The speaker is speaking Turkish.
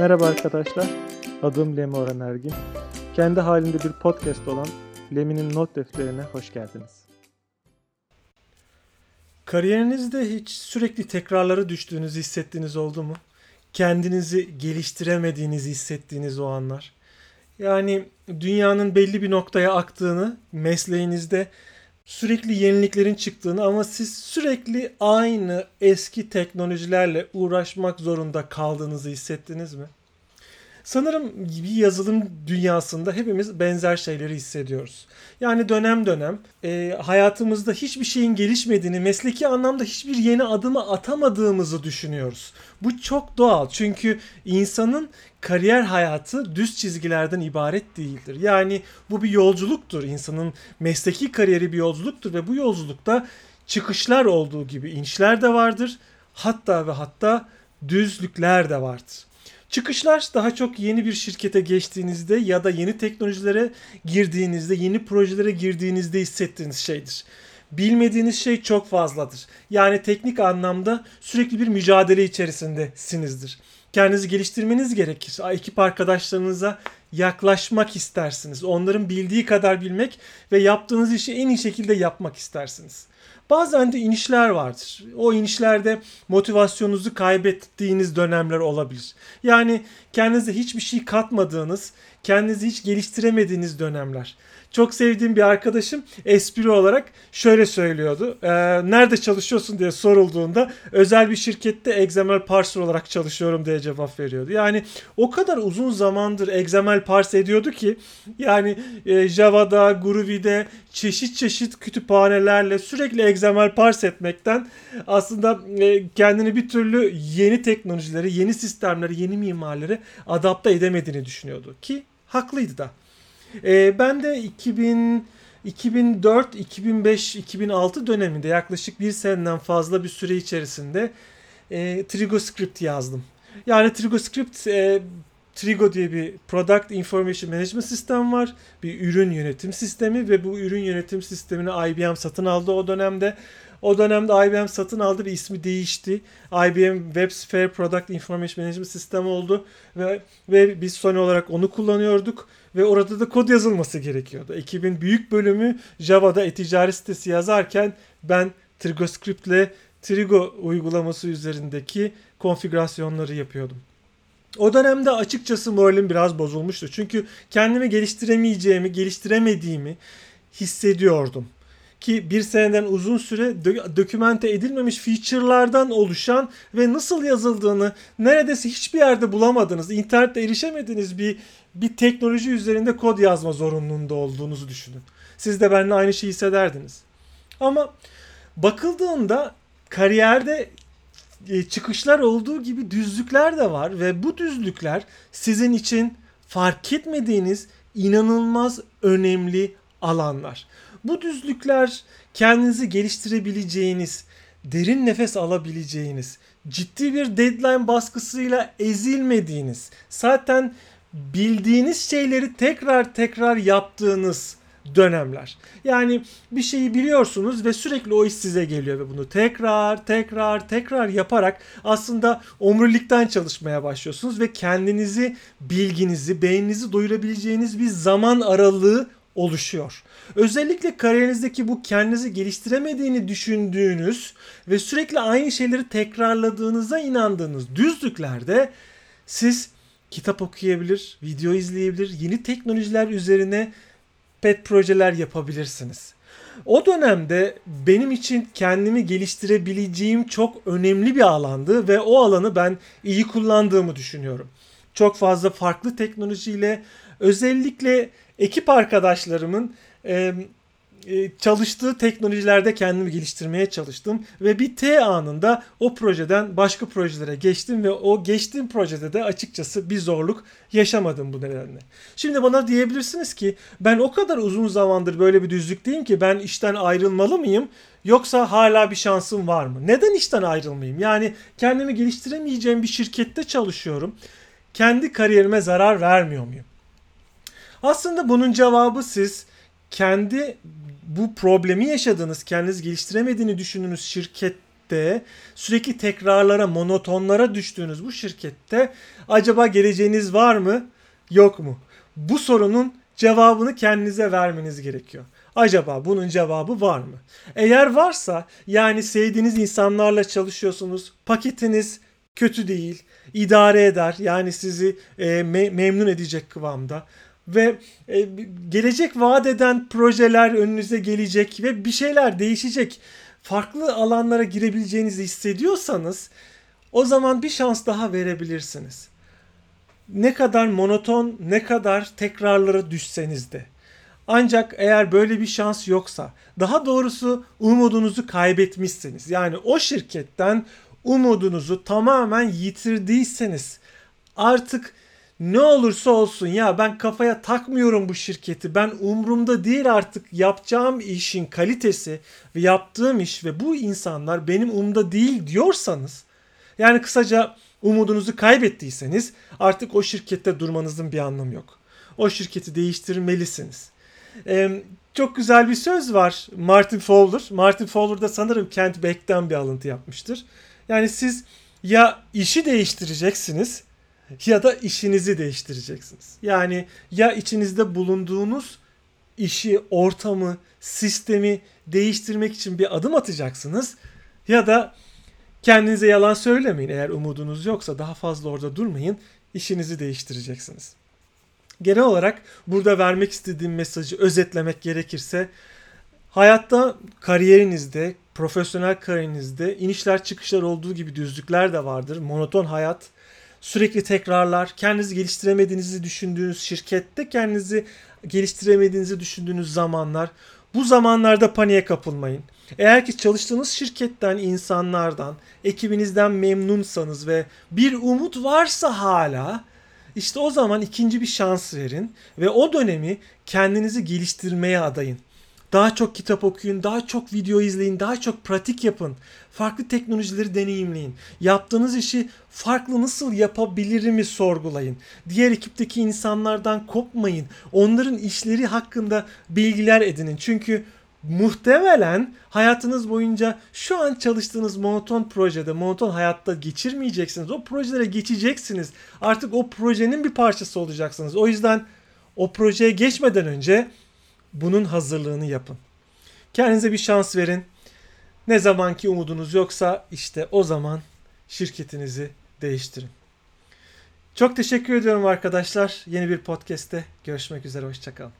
Merhaba arkadaşlar, adım Lemi Orhan Ergin. Kendi halinde bir podcast olan Lemi'nin not defterine hoş geldiniz. Kariyerinizde hiç sürekli tekrarlara düştüğünüzü hissettiğiniz oldu mu? Kendinizi geliştiremediğinizi hissettiğiniz o anlar. Yani dünyanın belli bir noktaya aktığını, mesleğinizde sürekli yeniliklerin çıktığını ama siz sürekli aynı eski teknolojilerle uğraşmak zorunda kaldığınızı hissettiniz mi? Sanırım bir yazılım dünyasında hepimiz benzer şeyleri hissediyoruz. Yani dönem dönem e, hayatımızda hiçbir şeyin gelişmediğini, mesleki anlamda hiçbir yeni adımı atamadığımızı düşünüyoruz. Bu çok doğal çünkü insanın kariyer hayatı düz çizgilerden ibaret değildir. Yani bu bir yolculuktur. İnsanın mesleki kariyeri bir yolculuktur ve bu yolculukta çıkışlar olduğu gibi inişler de vardır. Hatta ve hatta düzlükler de vardır. Çıkışlar daha çok yeni bir şirkete geçtiğinizde ya da yeni teknolojilere girdiğinizde, yeni projelere girdiğinizde hissettiğiniz şeydir. Bilmediğiniz şey çok fazladır. Yani teknik anlamda sürekli bir mücadele içerisindesinizdir. Kendinizi geliştirmeniz gerekir. Ekip arkadaşlarınıza yaklaşmak istersiniz. Onların bildiği kadar bilmek ve yaptığınız işi en iyi şekilde yapmak istersiniz. Bazen de inişler vardır. O inişlerde motivasyonunuzu kaybettiğiniz dönemler olabilir. Yani kendinize hiçbir şey katmadığınız, kendinizi hiç geliştiremediğiniz dönemler. Çok sevdiğim bir arkadaşım espri olarak şöyle söylüyordu. E, nerede çalışıyorsun diye sorulduğunda özel bir şirkette XML parser olarak çalışıyorum diye cevap veriyordu. Yani o kadar uzun zamandır XML parse ediyordu ki yani e, Java'da, Groovy'de çeşit çeşit kütüphanelerle sürekli XML parse etmekten aslında e, kendini bir türlü yeni teknolojileri, yeni sistemleri, yeni mimarları adapte edemediğini düşünüyordu ki haklıydı da. E, ben de 2000 2004, 2005, 2006 döneminde yaklaşık bir seneden fazla bir süre içerisinde e, TrigoScript yazdım. Yani TrigoScript e, Trigo diye bir Product Information Management sistem var. Bir ürün yönetim sistemi ve bu ürün yönetim sistemini IBM satın aldı o dönemde. O dönemde IBM satın aldı ve ismi değişti. IBM WebSphere Product Information Management System oldu ve ve biz son olarak onu kullanıyorduk ve orada da kod yazılması gerekiyordu. Ekibin büyük bölümü Java'da e-ticaret sitesi yazarken ben TrigoScript ile Trigo uygulaması üzerindeki konfigürasyonları yapıyordum. O dönemde açıkçası moralim biraz bozulmuştu. Çünkü kendimi geliştiremeyeceğimi, geliştiremediğimi hissediyordum. Ki bir seneden uzun süre dö- dokümente edilmemiş feature'lardan oluşan ve nasıl yazıldığını neredeyse hiçbir yerde bulamadınız, internette erişemediğiniz bir bir teknoloji üzerinde kod yazma zorunluluğunda olduğunuzu düşünün. Siz de benimle aynı şeyi hissederdiniz. Ama bakıldığında kariyerde çıkışlar olduğu gibi düzlükler de var ve bu düzlükler sizin için fark etmediğiniz inanılmaz önemli alanlar. Bu düzlükler kendinizi geliştirebileceğiniz, derin nefes alabileceğiniz, ciddi bir deadline baskısıyla ezilmediğiniz, zaten bildiğiniz şeyleri tekrar tekrar yaptığınız dönemler. Yani bir şeyi biliyorsunuz ve sürekli o iş size geliyor ve bunu tekrar tekrar tekrar yaparak aslında omurilikten çalışmaya başlıyorsunuz ve kendinizi, bilginizi, beyninizi doyurabileceğiniz bir zaman aralığı oluşuyor. Özellikle kariyerinizdeki bu kendinizi geliştiremediğini düşündüğünüz ve sürekli aynı şeyleri tekrarladığınıza inandığınız düzlüklerde siz kitap okuyabilir, video izleyebilir, yeni teknolojiler üzerine pet projeler yapabilirsiniz. O dönemde benim için kendimi geliştirebileceğim çok önemli bir alandı ve o alanı ben iyi kullandığımı düşünüyorum. Çok fazla farklı teknolojiyle özellikle ekip arkadaşlarımın çalıştığı teknolojilerde kendimi geliştirmeye çalıştım ve bir T anında o projeden başka projelere geçtim ve o geçtiğim projede de açıkçası bir zorluk yaşamadım bu nedenle. Şimdi bana diyebilirsiniz ki ben o kadar uzun zamandır böyle bir düzlükteyim ki ben işten ayrılmalı mıyım yoksa hala bir şansım var mı? Neden işten ayrılmayayım? Yani kendimi geliştiremeyeceğim bir şirkette çalışıyorum. Kendi kariyerime zarar vermiyor muyum? Aslında bunun cevabı siz kendi bu problemi yaşadığınız, kendiniz geliştiremediğini düşündüğünüz şirket şirkette sürekli tekrarlara, monotonlara düştüğünüz bu şirkette acaba geleceğiniz var mı, yok mu? Bu sorunun cevabını kendinize vermeniz gerekiyor. Acaba bunun cevabı var mı? Eğer varsa yani sevdiğiniz insanlarla çalışıyorsunuz, paketiniz kötü değil, idare eder yani sizi e, me- memnun edecek kıvamda ve e, gelecek vaat eden projeler önünüze gelecek ve bir şeyler değişecek. Farklı alanlara girebileceğinizi hissediyorsanız o zaman bir şans daha verebilirsiniz. Ne kadar monoton, ne kadar tekrarlara düşseniz de. Ancak eğer böyle bir şans yoksa, daha doğrusu umudunuzu kaybetmişseniz, yani o şirketten umudunuzu tamamen yitirdiyseniz, artık ne olursa olsun ya ben kafaya takmıyorum bu şirketi. Ben umurumda değil artık yapacağım işin kalitesi ve yaptığım iş ve bu insanlar benim umurumda değil diyorsanız yani kısaca umudunuzu kaybettiyseniz artık o şirkette durmanızın bir anlamı yok. O şirketi değiştirmelisiniz. Ee, çok güzel bir söz var Martin Fowler. Martin Fowler da sanırım Kent Beck'ten bir alıntı yapmıştır. Yani siz ya işi değiştireceksiniz ya da işinizi değiştireceksiniz. Yani ya içinizde bulunduğunuz işi, ortamı, sistemi değiştirmek için bir adım atacaksınız ya da kendinize yalan söylemeyin. Eğer umudunuz yoksa daha fazla orada durmayın. işinizi değiştireceksiniz. Genel olarak burada vermek istediğim mesajı özetlemek gerekirse hayatta kariyerinizde, profesyonel kariyerinizde inişler çıkışlar olduğu gibi düzlükler de vardır. Monoton hayat, sürekli tekrarlar, kendinizi geliştiremediğinizi düşündüğünüz şirkette kendinizi geliştiremediğinizi düşündüğünüz zamanlar. Bu zamanlarda paniğe kapılmayın. Eğer ki çalıştığınız şirketten, insanlardan, ekibinizden memnunsanız ve bir umut varsa hala işte o zaman ikinci bir şans verin ve o dönemi kendinizi geliştirmeye adayın. Daha çok kitap okuyun, daha çok video izleyin, daha çok pratik yapın. Farklı teknolojileri deneyimleyin. Yaptığınız işi farklı nasıl yapabilirimi sorgulayın. Diğer ekipteki insanlardan kopmayın. Onların işleri hakkında bilgiler edinin. Çünkü muhtemelen hayatınız boyunca şu an çalıştığınız monoton projede, monoton hayatta geçirmeyeceksiniz. O projelere geçeceksiniz. Artık o projenin bir parçası olacaksınız. O yüzden o projeye geçmeden önce bunun hazırlığını yapın. Kendinize bir şans verin. Ne zamanki umudunuz yoksa işte o zaman şirketinizi değiştirin. Çok teşekkür ediyorum arkadaşlar. Yeni bir podcast'te görüşmek üzere. Hoşçakalın.